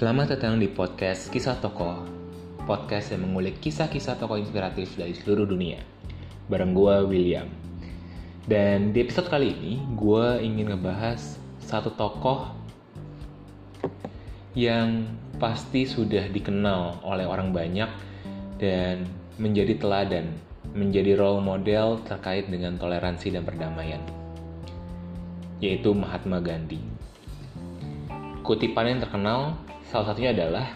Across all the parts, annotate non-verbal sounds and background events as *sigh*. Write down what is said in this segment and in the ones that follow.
Selamat datang di podcast Kisah Tokoh, podcast yang mengulik kisah-kisah tokoh inspiratif dari seluruh dunia. Bareng gue, William. Dan di episode kali ini, gue ingin ngebahas satu tokoh yang pasti sudah dikenal oleh orang banyak dan menjadi teladan, menjadi role model terkait dengan toleransi dan perdamaian, yaitu Mahatma Gandhi. Kutipan yang terkenal salah satunya adalah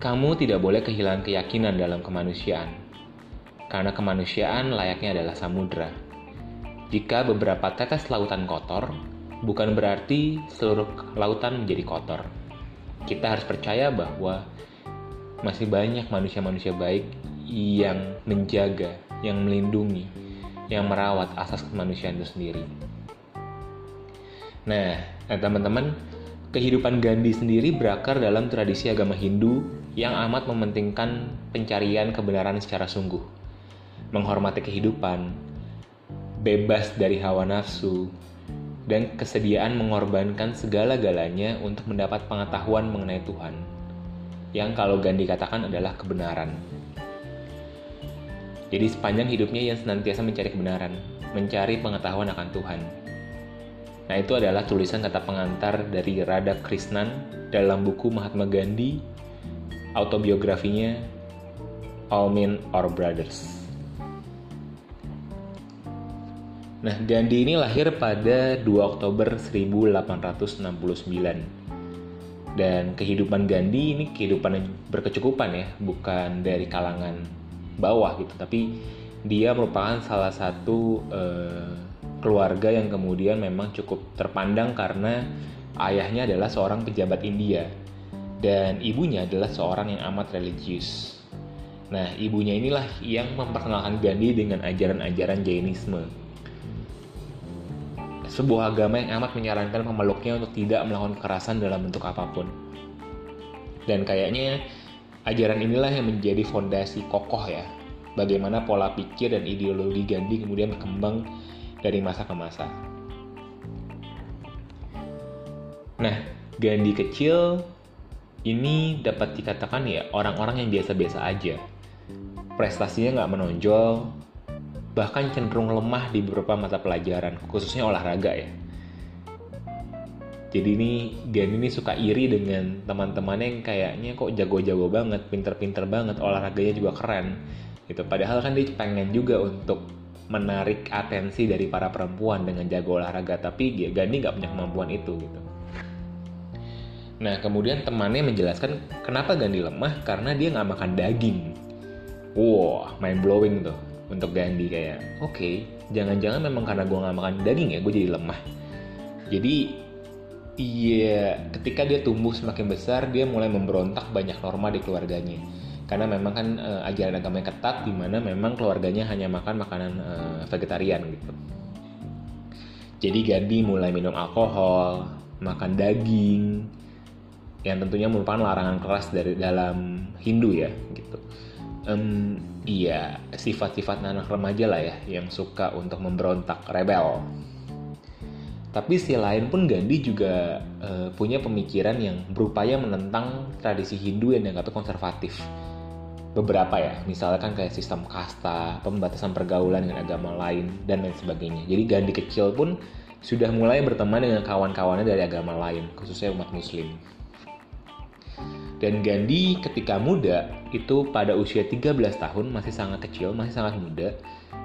kamu tidak boleh kehilangan keyakinan dalam kemanusiaan, karena kemanusiaan layaknya adalah samudra. Jika beberapa tetes lautan kotor, bukan berarti seluruh lautan menjadi kotor. Kita harus percaya bahwa masih banyak manusia-manusia baik yang menjaga, yang melindungi, yang merawat asas kemanusiaan itu sendiri. Nah, teman-teman, Kehidupan Gandhi sendiri berakar dalam tradisi agama Hindu yang amat mementingkan pencarian kebenaran secara sungguh, menghormati kehidupan, bebas dari hawa nafsu, dan kesediaan mengorbankan segala-galanya untuk mendapat pengetahuan mengenai Tuhan, yang kalau Gandhi katakan adalah kebenaran. Jadi sepanjang hidupnya yang senantiasa mencari kebenaran, mencari pengetahuan akan Tuhan, Nah itu adalah tulisan kata pengantar dari Radha Krishnan dalam buku Mahatma Gandhi, autobiografinya All Men Are Brothers. Nah, Gandhi ini lahir pada 2 Oktober 1869. Dan kehidupan Gandhi ini kehidupan berkecukupan ya, bukan dari kalangan bawah gitu, tapi dia merupakan salah satu uh, keluarga yang kemudian memang cukup terpandang karena ayahnya adalah seorang pejabat India dan ibunya adalah seorang yang amat religius. Nah, ibunya inilah yang memperkenalkan Gandhi dengan ajaran-ajaran Jainisme. Sebuah agama yang amat menyarankan pemeluknya untuk tidak melakukan kekerasan dalam bentuk apa pun. Dan kayaknya ajaran inilah yang menjadi fondasi kokoh ya, bagaimana pola pikir dan ideologi Gandhi kemudian berkembang dari masa ke masa. Nah, Gandhi kecil ini dapat dikatakan ya orang-orang yang biasa-biasa aja. Prestasinya nggak menonjol, bahkan cenderung lemah di beberapa mata pelajaran, khususnya olahraga ya. Jadi ini Gandhi ini suka iri dengan teman-temannya yang kayaknya kok jago-jago banget, pinter-pinter banget, olahraganya juga keren. Gitu. Padahal kan dia pengen juga untuk menarik atensi dari para perempuan dengan jago olahraga tapi Gandhi nggak punya kemampuan itu gitu. Nah kemudian temannya menjelaskan kenapa Gandhi lemah? Karena dia nggak makan daging. Wow mind blowing tuh untuk Gandhi kayak oke okay, jangan-jangan memang karena gue nggak makan daging ya gue jadi lemah. Jadi iya ketika dia tumbuh semakin besar dia mulai memberontak banyak norma di keluarganya karena memang kan uh, ajaran agamanya ketat di mana memang keluarganya hanya makan makanan uh, vegetarian gitu. Jadi Gandhi mulai minum alkohol, makan daging, yang tentunya merupakan larangan keras dari dalam Hindu ya gitu. Um, iya sifat-sifat anak remaja lah ya yang suka untuk memberontak, rebel. Tapi sisi lain pun Gandhi juga uh, punya pemikiran yang berupaya menentang tradisi Hindu yang dianggap konservatif beberapa ya misalkan kayak sistem kasta pembatasan pergaulan dengan agama lain dan lain sebagainya jadi Gandhi kecil pun sudah mulai berteman dengan kawan-kawannya dari agama lain khususnya umat muslim dan Gandhi ketika muda itu pada usia 13 tahun masih sangat kecil masih sangat muda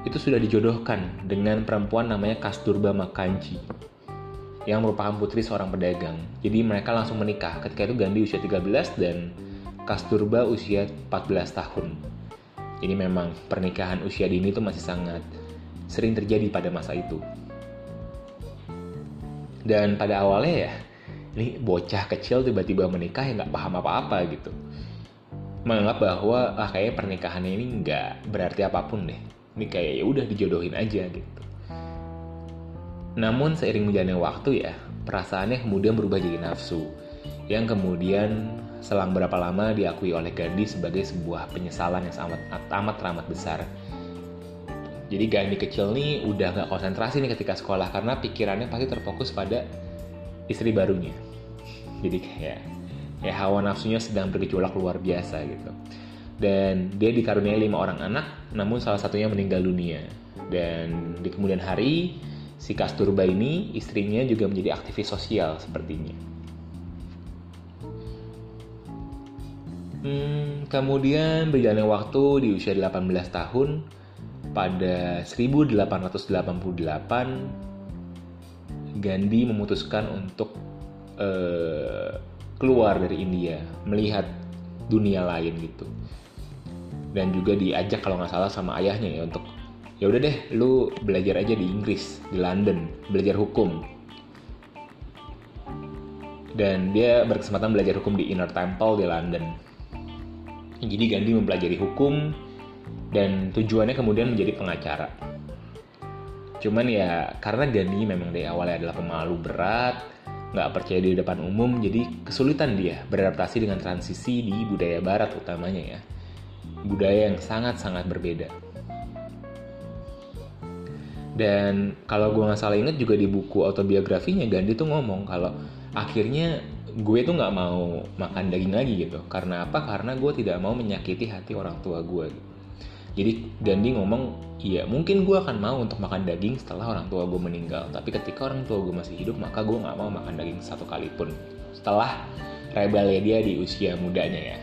itu sudah dijodohkan dengan perempuan namanya Kasturba Makanji yang merupakan putri seorang pedagang. Jadi mereka langsung menikah. Ketika itu Gandhi usia 13 dan Kasturba usia 14 tahun. Jadi memang pernikahan usia dini itu masih sangat sering terjadi pada masa itu. Dan pada awalnya ya, ini bocah kecil tiba-tiba menikah ya nggak paham apa-apa gitu. Menganggap bahwa ah kayaknya pernikahan ini nggak berarti apa pun deh. Ini kayak ya udah dijodohin aja gitu. Namun seiring berjalannya waktu ya, perasaannya kemudian berubah jadi nafsu. Yang kemudian selang berapa lama diakui oleh Gandhi sebagai sebuah penyesalan yang amat amat teramat besar. Jadi Gandhi kecil nih udah gak konsentrasi nih ketika sekolah karena pikirannya pasti terfokus pada istri barunya. Jadi kayak ya hawa nafsunya sedang bergejolak luar biasa gitu dan dia dikaruniai lima orang anak namun salah satunya meninggal dunia dan di kemudian hari si Kasturba ini istrinya juga menjadi aktivis sosial sepertinya hmm, kemudian berjalannya waktu di usia 18 tahun pada 1888 Gandhi memutuskan untuk uh, keluar dari India melihat dunia lain gitu. Dan juga diajak kalau nggak salah sama ayahnya ya untuk ya udah deh lu belajar aja di Inggris di London belajar hukum. Dan dia berkesempatan belajar hukum di Inner Temple di London jadi Gandhi mempelajari hukum dan tujuannya kemudian menjadi pengacara cuman ya karena Gandhi memang dari awalnya adalah pemalu berat nggak percaya di depan umum jadi kesulitan dia beradaptasi dengan transisi di budaya barat utamanya ya budaya yang sangat-sangat berbeda. Dan kalau gue nggak salah inget juga di buku autobiografinya Gandhi tuh ngomong kalau akhirnya gue tuh nggak mau makan daging lagi gitu. Karena apa? Karena gue tidak mau menyakiti hati orang tua gue. Gitu. Jadi Gandhi ngomong, iya mungkin gue akan mau untuk makan daging setelah orang tua gue meninggal. Tapi ketika orang tua gue masih hidup, maka gue nggak mau makan daging satu kali pun. Setelah rebelnya dia di usia mudanya ya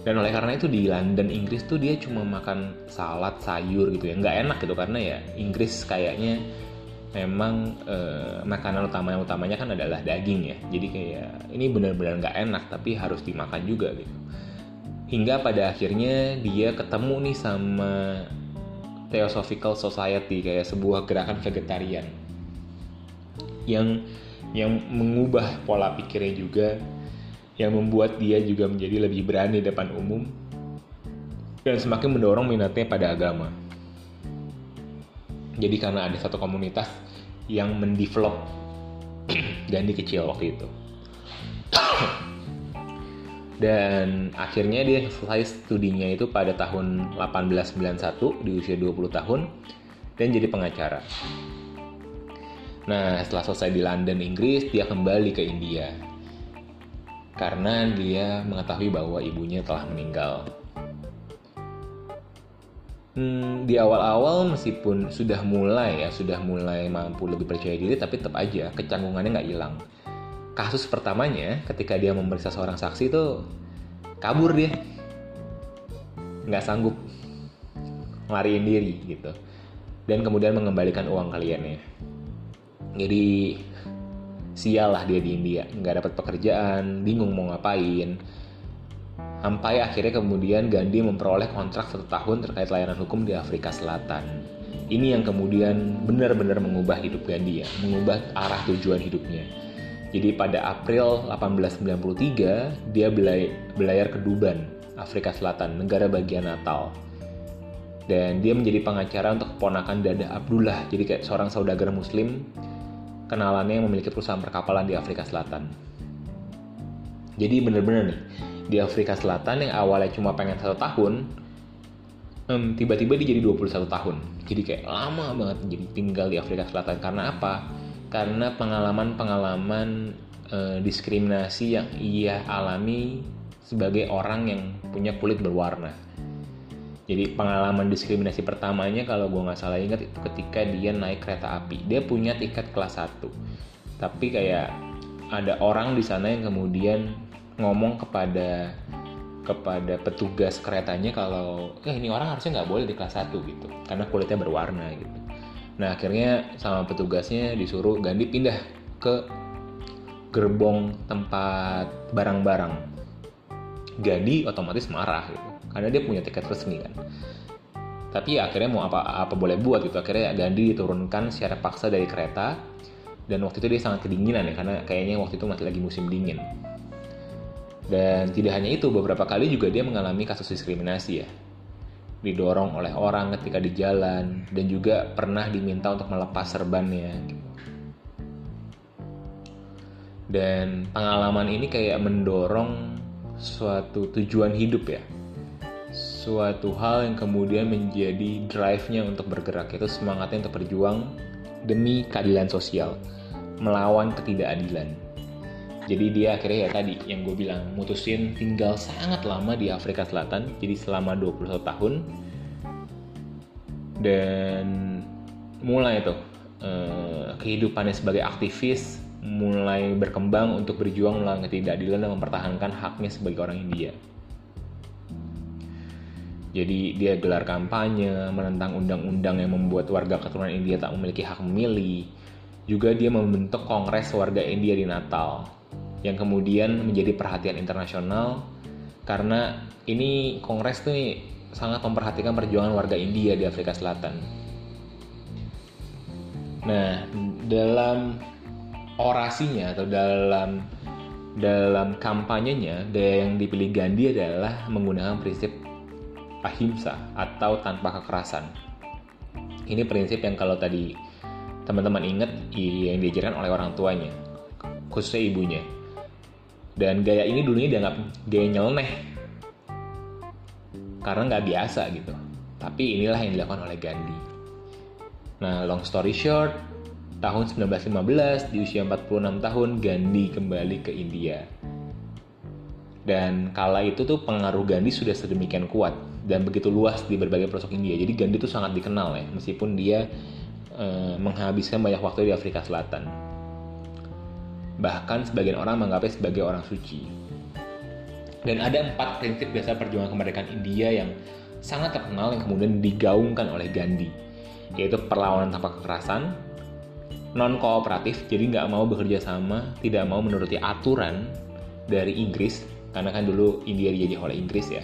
dan oleh karena itu di London Inggris tuh dia cuma makan salad sayur gitu ya nggak enak gitu karena ya Inggris kayaknya memang eh, makanan utama yang utamanya kan adalah daging ya. Jadi kayak ini benar-benar nggak enak tapi harus dimakan juga gitu. Hingga pada akhirnya dia ketemu nih sama Theosophical Society kayak sebuah gerakan vegetarian. Yang yang mengubah pola pikirnya juga yang membuat dia juga menjadi lebih berani depan umum dan semakin mendorong minatnya pada agama. Jadi karena ada satu komunitas yang mendevelop *clears throat* Gandhi kecil waktu itu. *clears throat* dan akhirnya dia selesai studinya itu pada tahun 1891 di usia 20 tahun dan jadi pengacara. Nah, setelah selesai di London, Inggris, dia kembali ke India karena dia mengetahui bahwa ibunya telah meninggal. Hmm, di awal-awal meskipun sudah mulai ya sudah mulai mampu lebih percaya diri tapi tetap aja kecanggungannya nggak hilang. Kasus pertamanya ketika dia memeriksa seorang saksi itu kabur dia, nggak sanggup. Lariin diri gitu. Dan kemudian mengembalikan uang kaliannya. Jadi sial lah dia di India. Nggak dapat pekerjaan bingung mau ngapain sampai akhirnya kemudian Gandhi memperoleh kontrak satu tahun terkait layanan hukum di Afrika Selatan. Ini yang kemudian benar-benar mengubah hidup Gandhi ya mengubah arah tujuan hidupnya. Jadi pada April 1893 dia belayar ke Duban Afrika Selatan negara bagian Natal. Dan dia menjadi pengacara untuk keponakan Dada Abdullah jadi kayak seorang saudagar muslim kenalannya yang memiliki perusahaan perkapalan di Afrika Selatan. Jadi bener-bener nih, di Afrika Selatan yang awalnya cuma pengen satu tahun, um, tiba-tiba dia jadi 21 tahun. Jadi kayak lama banget jadi tinggal di Afrika Selatan. Karena apa? Karena pengalaman-pengalaman uh, diskriminasi yang ia alami sebagai orang yang punya kulit berwarna jadi pengalaman diskriminasi pertamanya kalau gue nggak salah ingat itu ketika dia naik kereta api. Dia punya tiket kelas 1. Tapi kayak ada orang di sana yang kemudian ngomong kepada kepada petugas keretanya kalau eh ini orang harusnya nggak boleh di kelas 1 gitu. Karena kulitnya berwarna gitu. Nah akhirnya sama petugasnya disuruh Gandhi pindah ke gerbong tempat barang-barang. Gandhi otomatis marah gitu. Karena dia punya tiket resmi kan. Tapi ya, akhirnya mau apa apa boleh buat gitu. Akhirnya Gandhi diturunkan secara paksa dari kereta dan waktu itu dia sangat kedinginan ya karena kayaknya waktu itu masih lagi musim dingin dan tidak hanya itu beberapa kali juga dia mengalami kasus diskriminasi ya. Didorong oleh orang ketika di jalan dan juga pernah diminta untuk melepas serbannya gitu. dan pengalaman ini kayak mendorong suatu tujuan hidup ya. Suatu hal yang kemudian menjadi drive-nya untuk bergerak itu semangatnya untuk berjuang demi keadilan sosial melawan ketidakadilan jadi dia akhirnya ya tadi yang gue bilang mutusin tinggal sangat lama di Afrika Selatan jadi selama 21 tahun dan mulai tuh eh, kehidupannya sebagai aktivis mulai berkembang untuk berjuang melawan ketidakadilan dan mempertahankan haknya sebagai orang India. Jadi dia gelar kampanye menentang undang-undang yang membuat warga keturunan India tak memiliki hak memilih. Juga dia membentuk Kongres Warga India di Natal yang kemudian menjadi perhatian internasional karena ini Kongres tuh sangat memperhatikan perjuangan warga India di Afrika Selatan. Nah, dalam orasinya atau dalam dalam kampanyenya yang dipilih Gandhi adalah menggunakan prinsip ahimsa atau tanpa kekerasan. Ini prinsip yang kalau tadi teman-teman ingat yang diajarkan oleh orang tuanya, khususnya ibunya. Dan gaya ini dulunya dianggap gaya nyeleneh karena nggak biasa gitu. Tapi inilah yang dilakukan oleh Gandhi. Nah, long story short, tahun 1915 di usia 46 tahun Gandhi kembali ke India. Dan kala itu tuh pengaruh Gandhi sudah sedemikian kuat dan begitu luas di berbagai pelosok India. Jadi Gandhi itu sangat dikenal ya, meskipun dia eh, menghabiskan banyak waktu di Afrika Selatan. Bahkan sebagian orang menganggapnya sebagai orang suci. Dan ada empat prinsip dasar perjuangan kemerdekaan India yang sangat terkenal yang kemudian digaungkan oleh Gandhi, yaitu perlawanan tanpa kekerasan, non kooperatif, jadi nggak mau bekerja sama, tidak mau menuruti aturan dari Inggris, karena kan dulu India dijajah oleh Inggris ya,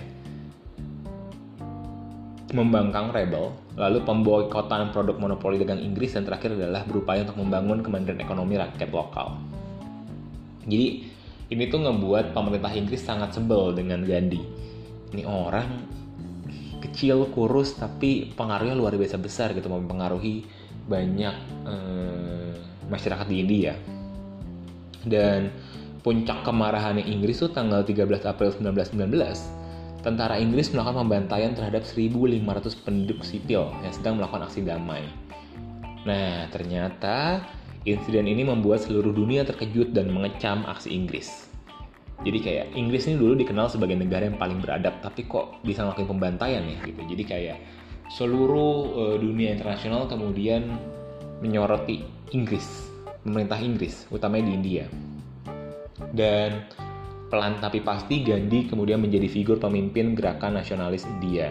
membangkang rebel, lalu pemboikotan produk monopoli dagang Inggris, dan terakhir adalah berupaya untuk membangun kemandirian ekonomi rakyat lokal. Jadi ini tuh ngebuat pemerintah Inggris sangat sebel dengan Gandhi. Ini orang kecil, kurus, tapi pengaruhnya luar biasa besar gitu, mempengaruhi banyak eh, masyarakat di India. Dan puncak kemarahan Inggris tuh tanggal 13 April 1919 tentara Inggris melakukan pembantaian terhadap 1.500 penduduk sipil yang sedang melakukan aksi damai. Nah, ternyata insiden ini membuat seluruh dunia terkejut dan mengecam aksi Inggris. Jadi kayak Inggris ini dulu dikenal sebagai negara yang paling beradab, tapi kok bisa ngelakuin pembantaian ya gitu. Jadi kayak seluruh uh, dunia internasional kemudian menyoroti Inggris, pemerintah Inggris, utamanya di India. Dan Pelan tapi pasti Gandhi kemudian menjadi figur pemimpin gerakan nasionalis India.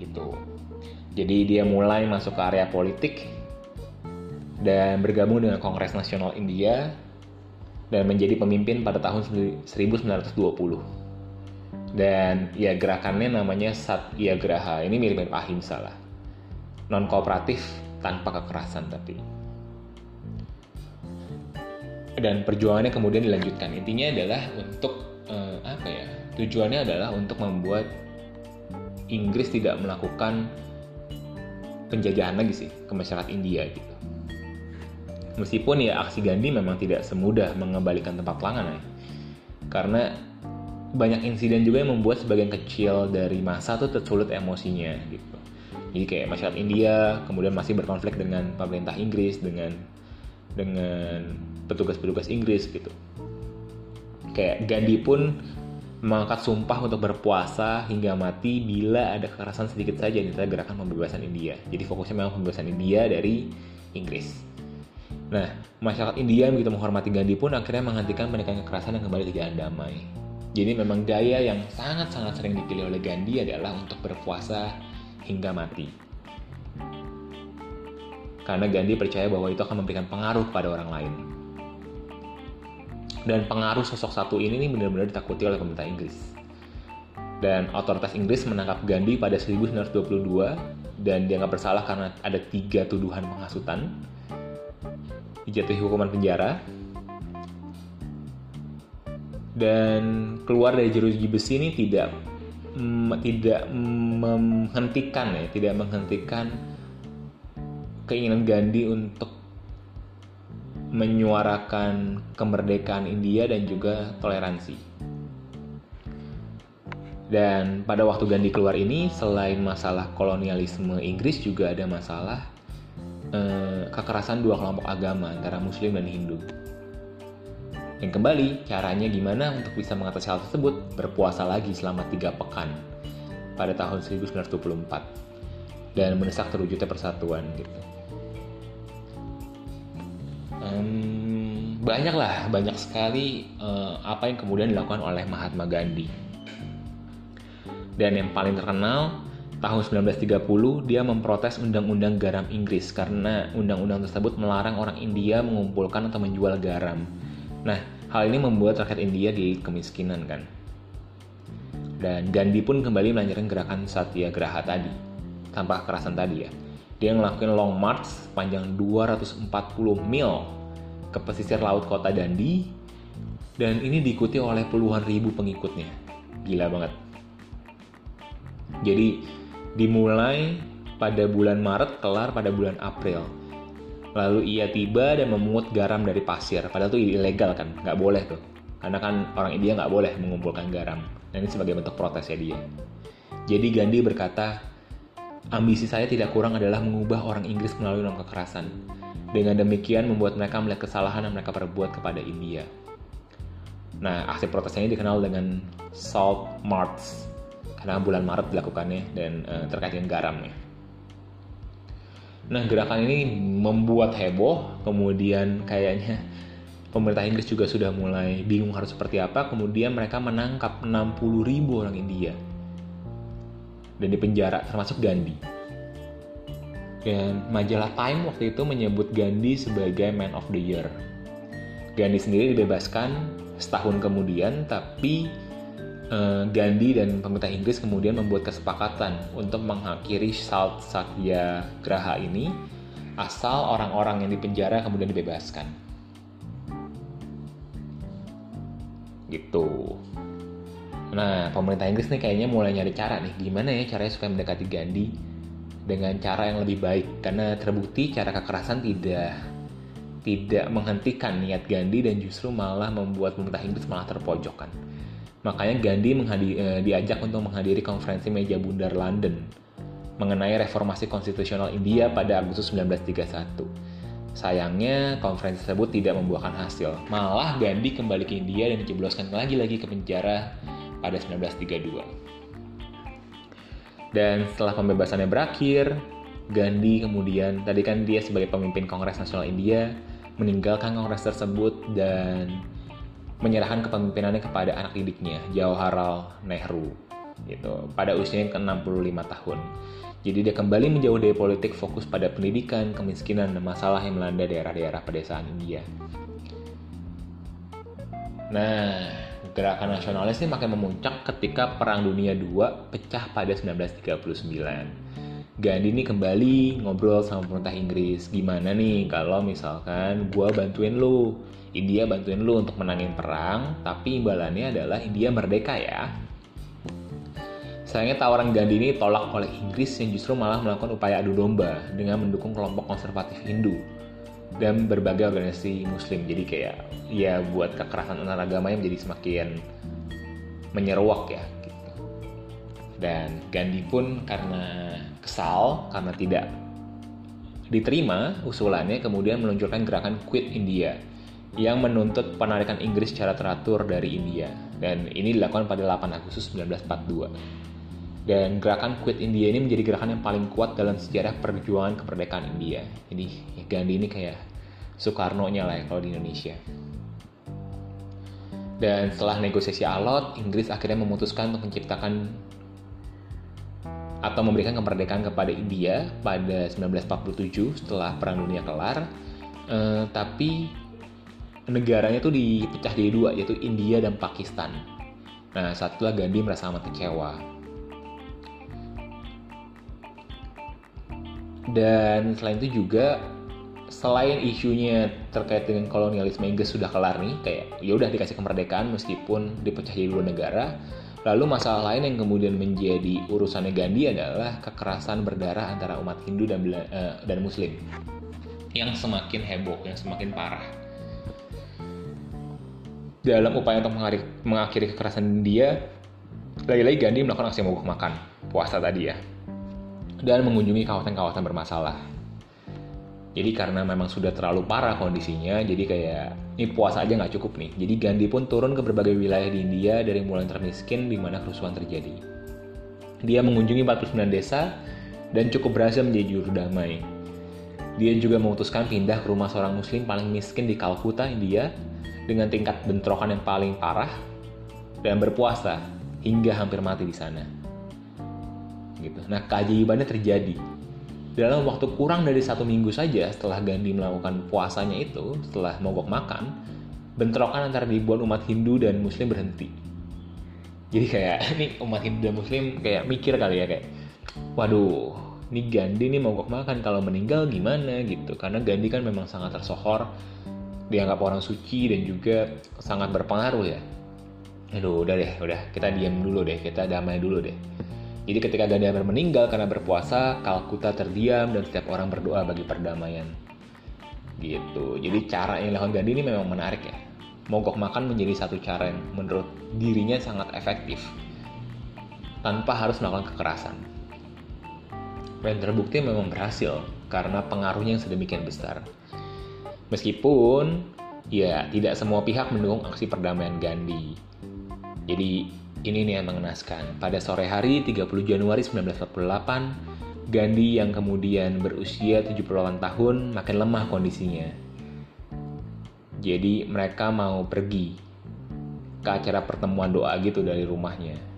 Gitu. Jadi dia mulai masuk ke area politik dan bergabung dengan Kongres Nasional India dan menjadi pemimpin pada tahun 1920. Dan ya gerakannya namanya Satyagraha. Ini mirip-mirip ahimsa lah. Non kooperatif tanpa kekerasan tapi dan perjuangannya kemudian dilanjutkan intinya adalah untuk uh, apa ya tujuannya adalah untuk membuat Inggris tidak melakukan penjajahan lagi sih ke masyarakat India gitu meskipun ya aksi Gandhi memang tidak semudah mengembalikan tempat pelanggan ya karena banyak insiden juga yang membuat sebagian kecil dari masa tuh tersulut emosinya gitu jadi kayak masyarakat India kemudian masih berkonflik dengan pemerintah Inggris dengan dengan petugas-petugas Inggris gitu. Kayak Gandhi pun mengangkat sumpah untuk berpuasa hingga mati bila ada kekerasan sedikit saja di gerakan pembebasan India. Jadi fokusnya memang pembebasan India dari Inggris. Nah, masyarakat India yang begitu menghormati Gandhi pun akhirnya menghentikan pendekatan kekerasan dan kembali ke jalan damai. Jadi memang gaya yang sangat-sangat sering dipilih oleh Gandhi adalah untuk berpuasa hingga mati. Karena Gandhi percaya bahwa itu akan memberikan pengaruh pada orang lain dan pengaruh sosok satu ini nih benar-benar ditakuti oleh pemerintah Inggris. Dan otoritas Inggris menangkap Gandhi pada 1922 dan dianggap bersalah karena ada tiga tuduhan penghasutan, dijatuhi hukuman penjara, dan keluar dari jeruji besi ini tidak tidak menghentikan ya, tidak menghentikan keinginan Gandhi untuk menyuarakan kemerdekaan India dan juga toleransi. Dan pada waktu Gandhi keluar ini, selain masalah kolonialisme Inggris juga ada masalah eh, kekerasan dua kelompok agama antara Muslim dan Hindu. yang kembali, caranya gimana untuk bisa mengatasi hal tersebut? Berpuasa lagi selama tiga pekan pada tahun 1924 dan mendesak terwujudnya persatuan gitu. Um, banyak lah, banyak sekali uh, apa yang kemudian dilakukan oleh Mahatma Gandhi. Dan yang paling terkenal tahun 1930 dia memprotes undang-undang garam Inggris karena undang-undang tersebut melarang orang India mengumpulkan atau menjual garam Nah, hal ini membuat rakyat India di kemiskinan kan. Dan Gandhi pun kembali melanjutkan gerakan Satyagraha tadi, tanpa kekerasan tadi ya. Dia ngelakuin long march panjang 240 mil ke pesisir laut kota Dandi dan ini diikuti oleh puluhan ribu pengikutnya. Gila banget. Jadi dimulai pada bulan Maret, kelar pada bulan April Lalu ia tiba dan memungut garam dari pasir. Padahal itu ilegal kan, nggak boleh tuh. Karena kan orang India nggak boleh mengumpulkan garam. Dan ini sebagai bentuk protesnya dia. Jadi Gandhi berkata, ambisi saya tidak kurang adalah mengubah orang Inggris melalui non kekerasan. Dengan demikian membuat mereka melihat kesalahan yang mereka perbuat kepada India. Nah, aksi protesnya ini dikenal dengan Salt March karena bulan Maret dilakukannya dan uh, terkait dengan garamnya. Nah gerakan ini membuat heboh, kemudian kayaknya pemerintah Inggris juga sudah mulai bingung harus seperti apa, kemudian mereka menangkap 60 ribu orang India dan dipenjara termasuk Gandhi. Dan majalah Time waktu itu menyebut Gandhi sebagai Man of the Year. Gandhi sendiri dibebaskan setahun kemudian, tapi Gandhi dan pemerintah Inggris kemudian membuat kesepakatan untuk mengakhiri Salt Satyagraha ini asal orang-orang yang dipenjara kemudian dibebaskan. Gitu. Nah, pemerintah Inggris nih kayaknya mulai nyari cara nih, gimana ya caranya supaya mendekati Gandhi dengan cara yang lebih baik karena terbukti cara kekerasan tidak tidak menghentikan niat Gandhi dan justru malah membuat pemerintah Inggris malah terpojokkan. Makanya Gandhi menghadi, eh, diajak untuk menghadiri konferensi meja bundar London mengenai reformasi konstitusional India pada Agustus 1931. Sayangnya, konferensi tersebut tidak membuahkan hasil. Malah Gandhi kembali ke India dan dijebloskan lagi-lagi ke penjara pada 1932. Dan setelah pembebasannya berakhir, Gandhi kemudian, tadi kan dia sebagai pemimpin Kongres Nasional India, meninggalkan kongres tersebut dan menyerahkan kepemimpinannya kepada anak didiknya, Jawaharlal Nehru, gitu, pada usianya ke-65 tahun. Jadi dia kembali menjauh dari politik fokus pada pendidikan, kemiskinan, dan masalah yang melanda daerah-daerah pedesaan India. Nah, gerakan nasionalis ini makin memuncak ketika Perang Dunia II pecah pada 1939. Gandhi ini kembali ngobrol sama pemerintah Inggris, gimana nih kalau misalkan gue bantuin lu India bantuin lu untuk menangin perang, tapi imbalannya adalah India merdeka ya. Sayangnya tawaran Gandhi ini tolak oleh Inggris yang justru malah melakukan upaya adu domba dengan mendukung kelompok konservatif Hindu dan berbagai organisasi Muslim. Jadi kayak ya buat kekerasan antar agamanya menjadi semakin menyeruak ya. Gitu. Dan Gandhi pun karena kesal karena tidak diterima usulannya kemudian meluncurkan gerakan Quit India yang menuntut penarikan Inggris secara teratur dari India. Dan ini dilakukan pada 8 Agustus 1942. Dan gerakan Quit India ini menjadi gerakan yang paling kuat dalam sejarah perjuangan kemerdekaan India. Jadi Gandhi ini kayak Soekarno-nya lah ya kalau di Indonesia. Dan setelah negosiasi alot, Inggris akhirnya memutuskan untuk menciptakan atau memberikan kemerdekaan kepada India pada 1947 setelah Perang Dunia kelar. Uh, tapi negaranya tuh dipecah jadi dua yaitu India dan Pakistan. Nah saat itulah Gandhi merasa amat kecewa. Dan selain itu juga selain isunya terkait dengan kolonialisme Inggris sudah kelar nih kayak ya udah dikasih kemerdekaan meskipun dipecah jadi dua negara lalu masalah lain yang kemudian menjadi urusannya Gandhi adalah kekerasan berdarah antara umat Hindu dan uh, dan Muslim yang semakin heboh yang semakin parah dalam upaya untuk mengakhiri, kekerasan dia, lagi-lagi Gandhi melakukan aksi mogok makan, puasa tadi ya, dan mengunjungi kawasan-kawasan bermasalah. Jadi karena memang sudah terlalu parah kondisinya, jadi kayak ini puasa aja nggak cukup nih. Jadi Gandhi pun turun ke berbagai wilayah di India dari mulai termiskin di mana kerusuhan terjadi. Dia mengunjungi 49 desa dan cukup berhasil menjadi juru damai. Dia juga memutuskan pindah ke rumah seorang muslim paling miskin di Kalkuta, India dengan tingkat bentrokan yang paling parah dan berpuasa hingga hampir mati di sana. Gitu. Nah, keajaibannya terjadi dalam waktu kurang dari satu minggu saja setelah Gandhi melakukan puasanya itu, setelah mogok makan, bentrokan antara ribuan umat Hindu dan Muslim berhenti. Jadi kayak *laughs* ini umat Hindu dan Muslim kayak mikir kali ya kayak, waduh, ini Gandhi nih mogok makan kalau meninggal gimana gitu. Karena Gandhi kan memang sangat tersohor, dianggap orang suci dan juga sangat berpengaruh ya. Aduh, udah deh, udah kita diam dulu deh, kita damai dulu deh jadi ketika Gandhi Amir meninggal karena berpuasa, Kalkuta terdiam dan setiap orang berdoa bagi perdamaian. Gitu. Jadi cara yang dilakukan Gandhi ini memang menarik ya. Mogok makan menjadi satu cara yang menurut dirinya sangat efektif. Tanpa harus melakukan kekerasan. Dan terbukti memang berhasil karena pengaruhnya yang sedemikian besar. Meskipun ya tidak semua pihak mendukung aksi perdamaian Gandhi. Jadi ini nih yang mengenaskan. Pada sore hari 30 Januari 1948, Gandhi yang kemudian berusia 78 tahun makin lemah kondisinya. Jadi mereka mau pergi ke acara pertemuan doa gitu dari rumahnya.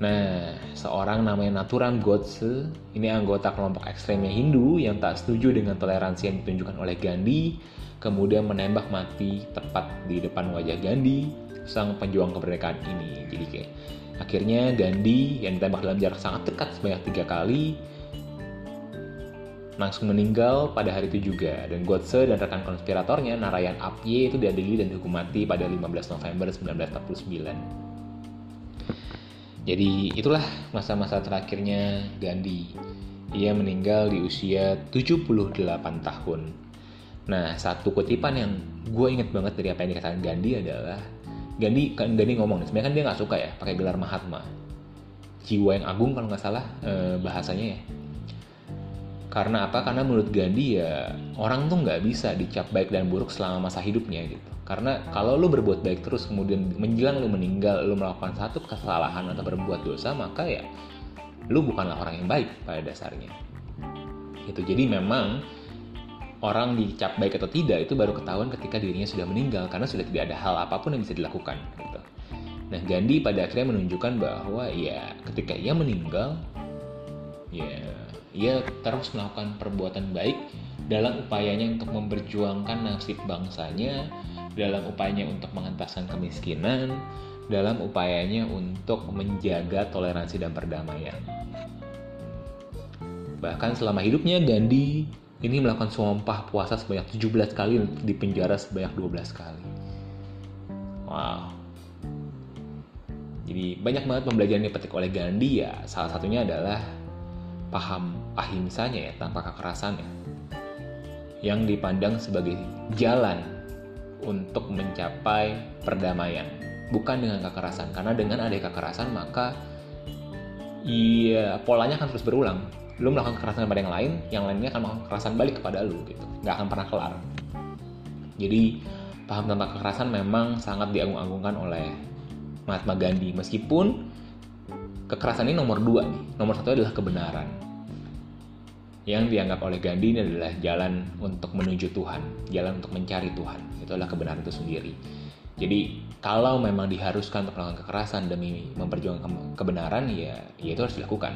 Nah, seorang namanya Naturam Godse, ini anggota kelompok ekstremnya Hindu yang tak setuju dengan toleransi yang ditunjukkan oleh Gandhi, kemudian menembak mati tepat di depan wajah Gandhi sang penjuang kemerdekaan ini. Jadi kayak akhirnya Gandhi yang ditembak dalam jarak sangat dekat sebanyak tiga kali langsung meninggal pada hari itu juga dan Godse dan rekan konspiratornya Narayan Apye itu diadili dan dihukum mati pada 15 November 1949. Jadi itulah masa-masa terakhirnya Gandhi. Ia meninggal di usia 78 tahun. Nah, satu kutipan yang gue inget banget dari apa yang dikatakan Gandhi adalah Gandhi kan Gandhi ngomong sebenarnya kan dia nggak suka ya pakai gelar Mahatma jiwa yang agung kalau nggak salah eh, bahasanya ya karena apa? Karena menurut Gandhi ya orang tuh nggak bisa dicap baik dan buruk selama masa hidupnya gitu. Karena kalau lu berbuat baik terus kemudian menjelang lu meninggal lu melakukan satu kesalahan atau berbuat dosa maka ya lu bukanlah orang yang baik pada dasarnya. Itu jadi memang orang dicap baik atau tidak itu baru ketahuan ketika dirinya sudah meninggal karena sudah tidak ada hal apa pun yang bisa dilakukan gitu. Nah Gandhi pada akhirnya menunjukkan bahwa ya ketika ia meninggal ya ia terus melakukan perbuatan baik dalam upayanya untuk memperjuangkan nasib bangsanya, dalam upayanya untuk mengentaskan kemiskinan, dalam upayanya untuk menjaga toleransi dan perdamaian. Bahkan selama hidupnya Gandhi ini melakukan sumpah puasa sebanyak 17 kali di penjara sebanyak 12 kali. Wow. Jadi banyak banget pembelajaran yang dipetik oleh Gandhi ya. Salah satunya adalah paham ahimsanya ya, tanpa kekerasan ya. Yang dipandang sebagai jalan untuk mencapai perdamaian. Bukan dengan kekerasan. Karena dengan ada kekerasan maka iya polanya akan terus berulang lu melakukan kekerasan kepada yang lain, yang lainnya akan melakukan kekerasan balik kepada lu gitu. Nggak akan pernah kelar. Jadi paham tentang kekerasan memang sangat diagung-agungkan oleh Mahatma Gandhi. Meskipun kekerasan ini nomor dua nih. Nomor satu adalah kebenaran. Yang dianggap oleh Gandhi ini adalah jalan untuk menuju Tuhan, jalan untuk mencari Tuhan. Itu adalah kebenaran itu sendiri. Jadi kalau memang diharuskan untuk melakukan kekerasan demi memperjuangkan kebenaran, ya, ya itu harus dilakukan.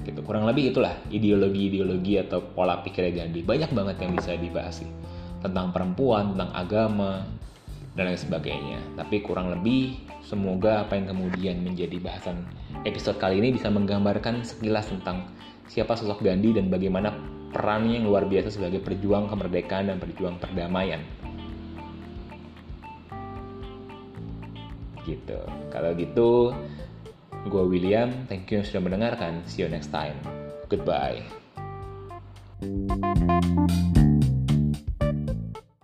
Gitu. Kurang lebih itulah ideologi-ideologi atau pola pikir Gandhi. Banyak banget yang bisa dibahas sih. Tentang perempuan tentang agama dan lain sebagainya. Tapi kurang lebih semoga apa yang kemudian menjadi bahasan episode kali ini bisa menggambarkan sekilas tentang siapa sosok Gandhi dan bagaimana perannya yang luar biasa sebagai perjuang kemerdekaan dan perjuang perdamaian gitu kalau gitu Gue William, thank you sudah mendengarkan. See you next time. Goodbye.